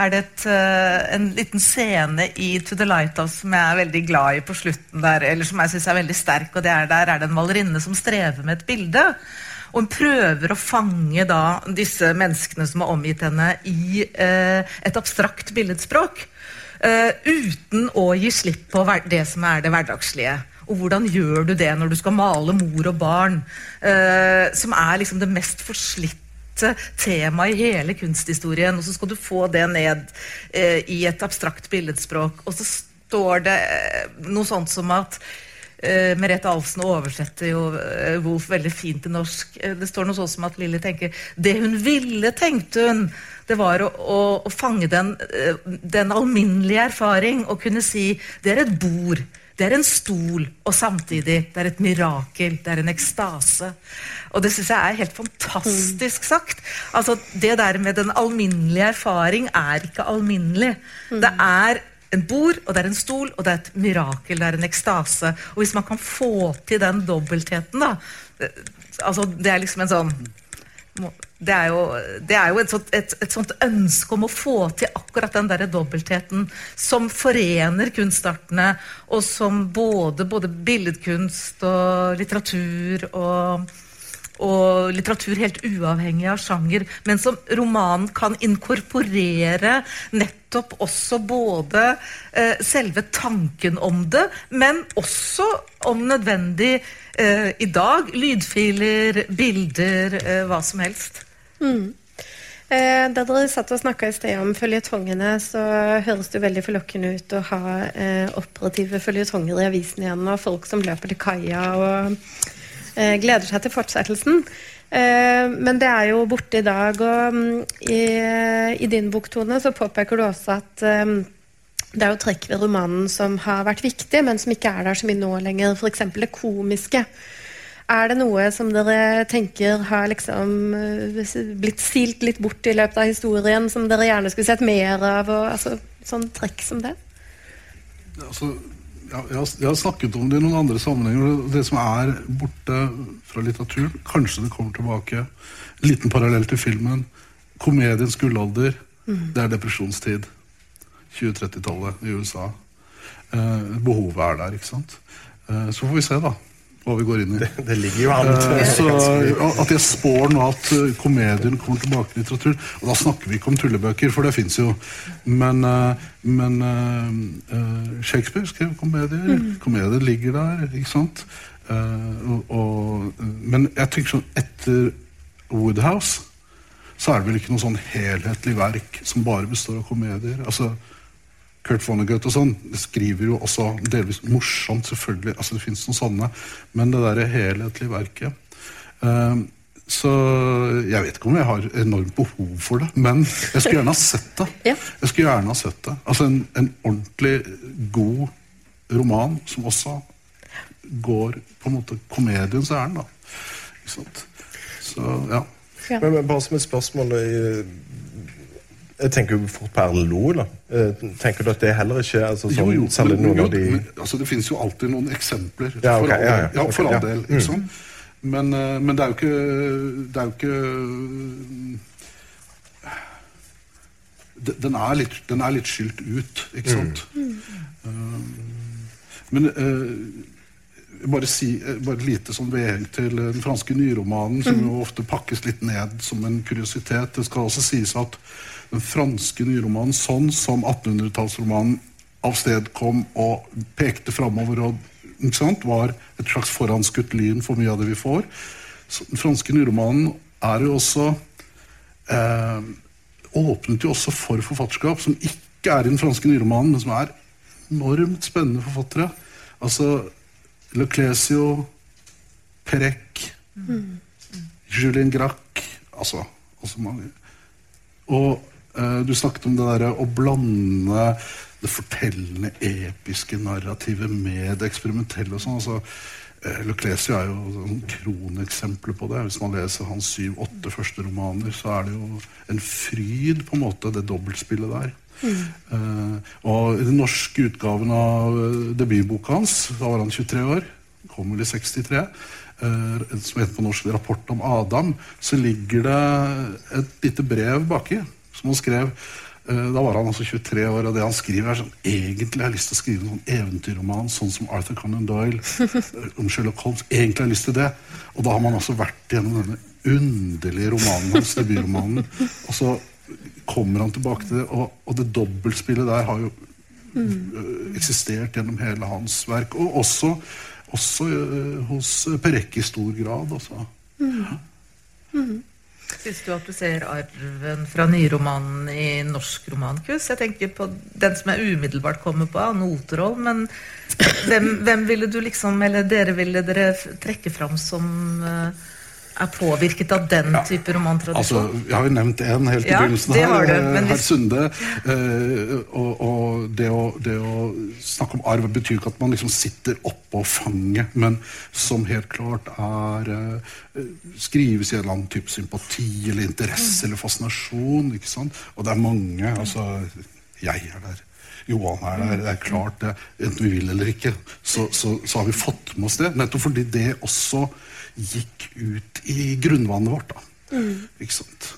er det et, uh, en liten scene i To the Lighthouse som jeg er veldig glad i på slutten der, eller som jeg syns er veldig sterk, og det er der er det en malerinne som strever med et bilde. Og hun prøver å fange da disse menneskene som har omgitt henne, i eh, et abstrakt billedspråk. Eh, uten å gi slipp på det som er det hverdagslige. Og hvordan gjør du det når du skal male mor og barn, uh, som er liksom det mest forslitte tema i hele kunsthistorien, og så skal du få det ned eh, i et abstrakt billedspråk. Og så står det noe sånt som at eh, Merete Alsen oversetter jo uh, Wolf veldig fint til norsk. Uh, det står noe sånt som at Lilly tenker Det hun ville, tenkte hun, det var å, å, å fange den, den, alminnelige erfaring og kunne si det er et bord, det er en stol, og samtidig det er et mirakel, det er en ekstase. Og det syns jeg er helt fantastisk sagt. Altså, Det der med den alminnelige erfaring er ikke alminnelig. Mm. Det er en bord, og det er en stol, og det er et mirakel, det er en ekstase. Og hvis man kan få til den dobbeltheten, da eh, altså Det er liksom en sånn det er jo, det er jo et, sånt, et, et, sånt, ønske om å få til akkurat den der dobbeltheten som forener kunstartene, og som både, både billedkunst og litteratur og og litteratur helt uavhengig av sjanger, men som romanen kan inkorporere nettopp også både eh, selve tanken om det, men også om nødvendig eh, i dag lydfiler, bilder, eh, hva som helst. Mm. Eh, da dere satt og snakka i sted om føljetongene, så høres det veldig forlokkende ut å ha eh, operative føljetonger i avisen igjen, og folk som løper til kaia og gleder seg til fortsettelsen. Eh, men det er jo borte i dag. Og mm, i, i din bok, Tone, så påpeker du også at eh, det er jo trekk ved romanen som har vært viktig, men som ikke er der så mye nå lenger. F.eks. det komiske. Er det noe som dere tenker har liksom eh, blitt stilt litt bort i løpet av historien, som dere gjerne skulle sett mer av? Og, altså, sånn trekk som det? Altså, jeg, har, jeg har snakket om det i noen andre sammenhenger. Det som er borte fra litteraturen, kanskje det kommer tilbake. En liten parallell til filmen. Komediens gullalder, det er depresjonstid. 2030-tallet i USA. Eh, behovet er der, ikke sant. Eh, så får vi se, da. Hva vi går inn i. Det ligger jo an til Eh, så At jeg spår nå at eh, komedien kommer tilbake i litteraturen Og da snakker vi ikke om tullebøker, for det fins jo. Men, eh, men eh, eh, Shakespeare skrev komedier. Komedier ligger der, ikke sant? Uh, og, og, men jeg tenker sånn etter Woodhouse så er det vel ikke noe sånn helhetlig verk som bare består av komedier. altså Kurt Vonnegut og sånn skriver jo også delvis morsomt, selvfølgelig. altså Det fins noen sånne. Men det derre helhetlige verket eh, Så jeg vet ikke om jeg har enormt behov for det, men jeg skulle gjerne ha sett det. Ja. Jeg skulle gjerne ha sett det. Altså en, en ordentlig god roman som også går på en måte komediens ærend, da. Ikke sant? Så ja. Ja. Men, men bare som et spørsmål eh, Jeg tenker jo fort på Erlend Loe. da. Eh, Tenker du at det heller ikke altså, sånn, Jo, jo, men- noen jo, av de men, altså, Det finnes jo alltid noen eksempler. Ja, okay, for all ja, del. ja, Ja, for all del. Ikke sant? Men, eh, men det er jo ikke Det er jo ikke den er, litt, den er litt skylt ut, ikke sant? Mm. men eh, bare, si, bare lite sånn vedheng til den franske nyromanen, som jo ofte pakkes litt ned som en kuriositet. Det skal også sies at den franske nyromanen, sånn som 1800-tallsromanen avstedkom og pekte framover og ikke sant, var et slags foranskutt lyn for mye av det vi får. Så den franske nyromanen er jo også eh, åpnet jo også for forfatterskap som ikke er i den franske nyromanen, men som er enormt spennende forfattere. Altså Le Clesio, Perec, Julien Grac Altså, altså mange. Og du snakket om det derre å blande det fortellende, episke narrativet med det eksperimentelle og sånn. altså eh, er jo sånn kroneksempler på det. Hvis man leser hans syv-åtte første romaner, så er det jo en fryd, på en måte, det dobbeltspillet der. Eh, og i den norske utgaven av eh, debutboka hans, da var han 23 år, kom vel i 63, uh, som heter på norsk 'Rapport om Adam', så ligger det et lite brev baki som han skrev. Eh, Da var han altså 23 år, og det han skriver er sånn Egentlig har jeg lyst til å skrive en sånn eventyrroman sånn som Arthur Conan Doyle eh, om Sherlock Holmes. Egentlig har jeg lyst til det. Og da har man altså vært gjennom denne underlige romanen hans, debutromanen. Og så kommer han tilbake til det, og, og det dobbeltspillet der har jo mm. eksistert gjennom hele hans verk. Og også, også hos Perec i stor grad. Altså. Syns du at du ser arven fra nyromanen i norsk romankus? Jeg tenker på den som jeg umiddelbart kommer på, Anne Oterholm. Men hvem, hvem ville du liksom, eller dere ville dere trekke fram som eh, er påvirket av den type Altså, romantradisjon? jeg har jo nevnt én helt i Ja, begynnelsen her. har du, eh, men Herr Sunde. Eh, og og det, å, det å snakke om arv betyr ikke at man liksom sitter oppå fanget, men som helt klart er eh, Skrives i en eller annen type sympati eller interesse eller fascinasjon. ikke sant? Og det er mange. altså Jeg er der. Johan er der. Det er klart det. Enten vi vil eller ikke, så, så, så har vi fått med oss det. Nettopp fordi det også gikk ut i grunnvannet vårt. da. Ikke sant?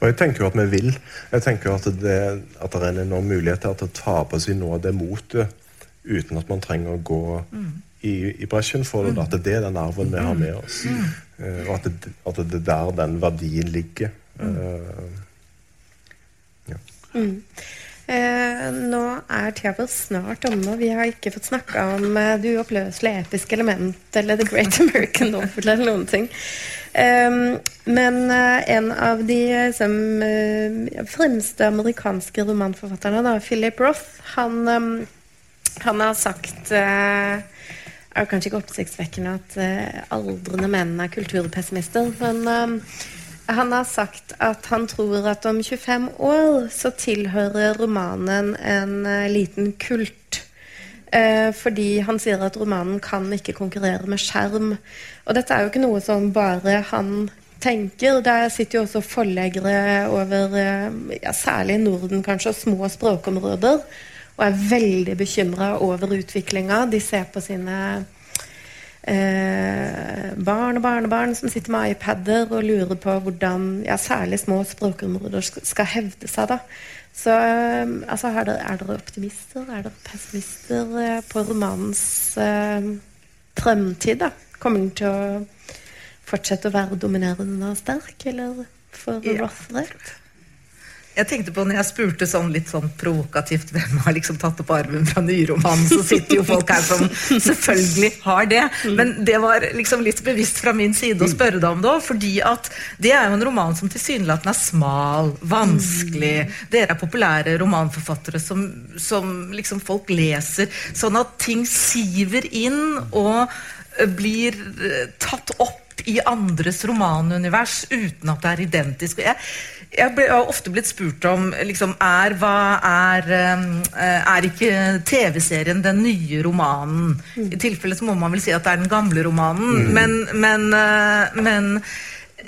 Og jeg tenker jo at vi vil. Jeg tenker jo at det, at det er en enorm mulighet til å ta på seg noe av det motet uten at man trenger å gå i, i bresjen for det. At det er den arven vi har med oss. Eh, og at det, at det er der den verdien ligger. Eh, Eh, nå er vår snart omme. Vi har ikke fått snakka om eh, det uoppløselige episke element eller The Great American Novel eller noen ting. Eh, men en av de eh, som, eh, fremste amerikanske romanforfatterne, da, Philip Roth, han, han har sagt eh, er kanskje ikke oppsiktsvekkende at aldrende menn er kulturpessimister, men han har sagt at han tror at om 25 år så tilhører romanen en eh, liten kult. Eh, fordi han sier at romanen kan ikke konkurrere med skjerm. Og dette er jo ikke noe som bare han tenker. Der sitter jo også forleggere over, eh, ja, særlig Norden kanskje, og små språkområder, og er veldig bekymra over utviklinga. De ser på sine eh, barn og barnebarn som sitter med iPader og lurer på hvordan ja, særlig små språkområder skal, hevde seg. da. Så um, altså, er, dere, er, dere, optimister? Er dere pessimister uh, på romanens eh, fremtid? da? Kommer den til å fortsette å være dominerende og sterk, eller for ja. Roth rett? Jeg tenkte på når jeg spurte sånn litt sånn provokativt hvem har liksom tatt opp arven fra nyromanen, så sitter jo folk her som selvfølgelig har det. Men det var liksom litt bevisst fra min side å spørre deg om det òg, fordi at det er jo en roman som tilsynelatende er smal, vanskelig. Dere er populære romanforfattere som, som liksom folk leser, sånn at ting siver inn og blir eh, tatt opp i andres romanunivers uten at det er identisk. Jeg, jeg, ble, jeg har ofte blitt spurt om liksom, er, hva er, eh, er ikke TV-serien den nye romanen? Mm. I tilfelle så må man vel si at det er den gamle romanen. Mm. Men, men, eh, men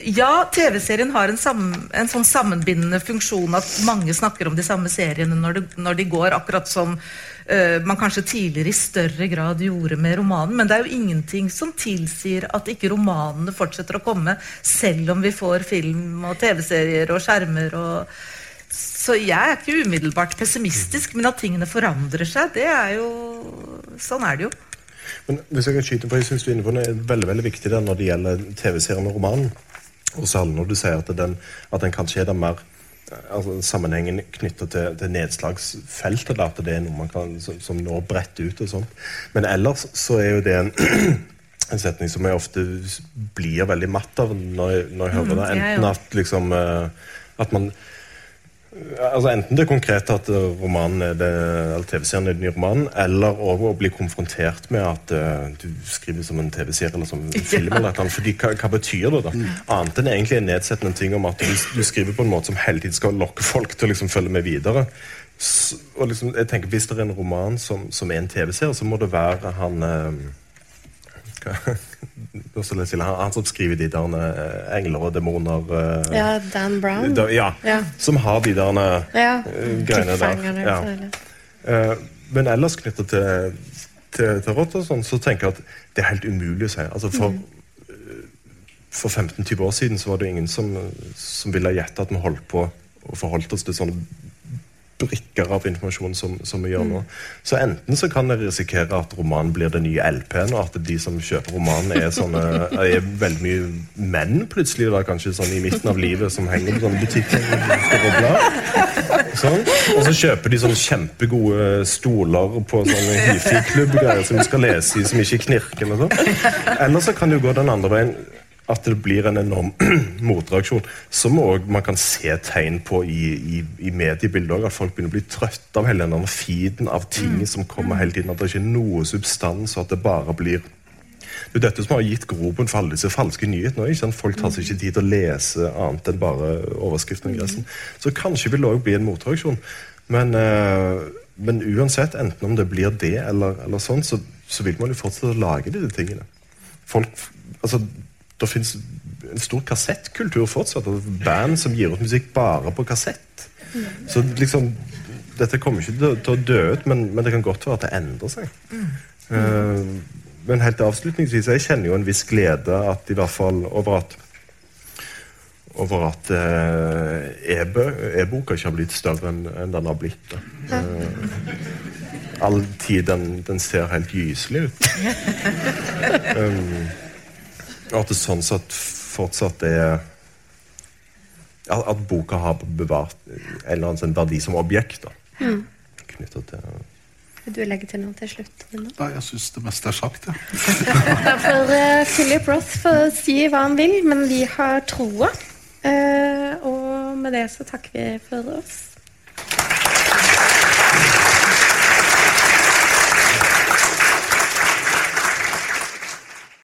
ja, TV-serien har en, sam, en, sånn sammenbindende funksjon at mange snakker om de samme seriene når, det, når de går, akkurat som uh, man kanskje tidligere i større grad gjorde med romanen. Men det er jo ingenting som tilsier at ikke romanene fortsetter å komme, selv om vi får film og TV-serier og skjermer og Så jeg er ikke umiddelbart pessimistisk, men at tingene forandrer seg, det er jo Sånn er det jo. Men hvis jeg kan skyte på, jeg synes du er inne på noe veldig, veldig viktig der når det gjelder TV-serien og romanen. Og særlig når du sier at den, at den kanskje er den mer altså, sammenhengen knytta til, til, nedslagsfeltet. Da, at det er noe man kan, som, som når bredt ut og sånt. Men ellers så er jo det en, en setning som jeg ofte blir veldig matt av når jeg, når jeg hører mm, det. Enten at liksom eh, at man Altså Enten det konkrete at romanen er det, eller TV-serien er den nye romanen, eller å bli konfrontert med at uh, du skriver som en TV-serie eller som en film. eller noe, fordi hva, hva, betyr det, da? Mm. Annet enn egentlig en nedsettende ting om at du, du, skriver på en måte som hele tiden skal lokke folk til å liksom følge med videre. Så, og liksom, jeg tenker Hvis det er en roman som, som er en TV-serie, så må det være han uh, han som skriver de der uh, engler og demoner uh, Ja, Dan Brown? Da, ja, ja, Som har de der uh, greiene der. Ja. men ellers knyttet til, til, til Roth og sånn, så tenker jeg at det er helt umulig å si. Altså for, mm. for 15-20 år siden så var det ingen som, som ville gjette at vi holdt på og forholdt oss til sånne brikker av informasjon som, som, vi gjør nå. Så enten så kan jeg risikere at romanen blir den nye LP-en, og at de som kjøper romanen, er, sånne, er veldig mye menn plutselig, da, kanskje sånn i midten av livet, som henger på sånne butikker. Sånn. Og så kjøper de sånne kjempegode stoler på sånne hifi-klubb-greier som de skal lese i, som ikke knirker. Eller, sånn. eller så kan det jo gå den andre veien at det blir en enorm motreaksjon, som man kan se tegn på i, i, i mediebildet òg. At folk begynner å bli trøtte av hele den feeden av ting mm. som kommer hele tiden. At det ikke er noe substans, og at det bare blir det er dette som har gitt grobunn for alle disse falske nyhetene. Ikke? Folk tar seg ikke tid til å lese annet enn bare overskriften. og gressen. Så kanskje vil det òg bli en motreaksjon. Men, uh, men, uansett, enten om det blir det eller, eller sånn, så, så, vil man jo fortsette å lage disse tingene. Folk, altså det fins en stor kassettkultur fortsatt. Altså band som gir ut musikk bare på kassett. Så liksom Dette kommer ikke til, til å dø ut, men, men, det kan godt være at det endrer seg. Mm. Uh, men helt avslutningsvis, jeg kjenner jo en viss glede at i hvert fall over at over at uh, e-boka ikke har blitt større enn en den har blitt. Uh, all tid den, den ser helt gyselig ut. Um, og at det sånn sett fortsatt er At, boka har bevart en eller annen sånn verdi som objekt. Mm. Knyttet til vil du legge til noe til slutt? Nei, jeg syns det meste er sagt, jeg. Ja. da uh, Philip Roth få si hva han vil, men vi har troa. Uh, og med det så takker vi for oss.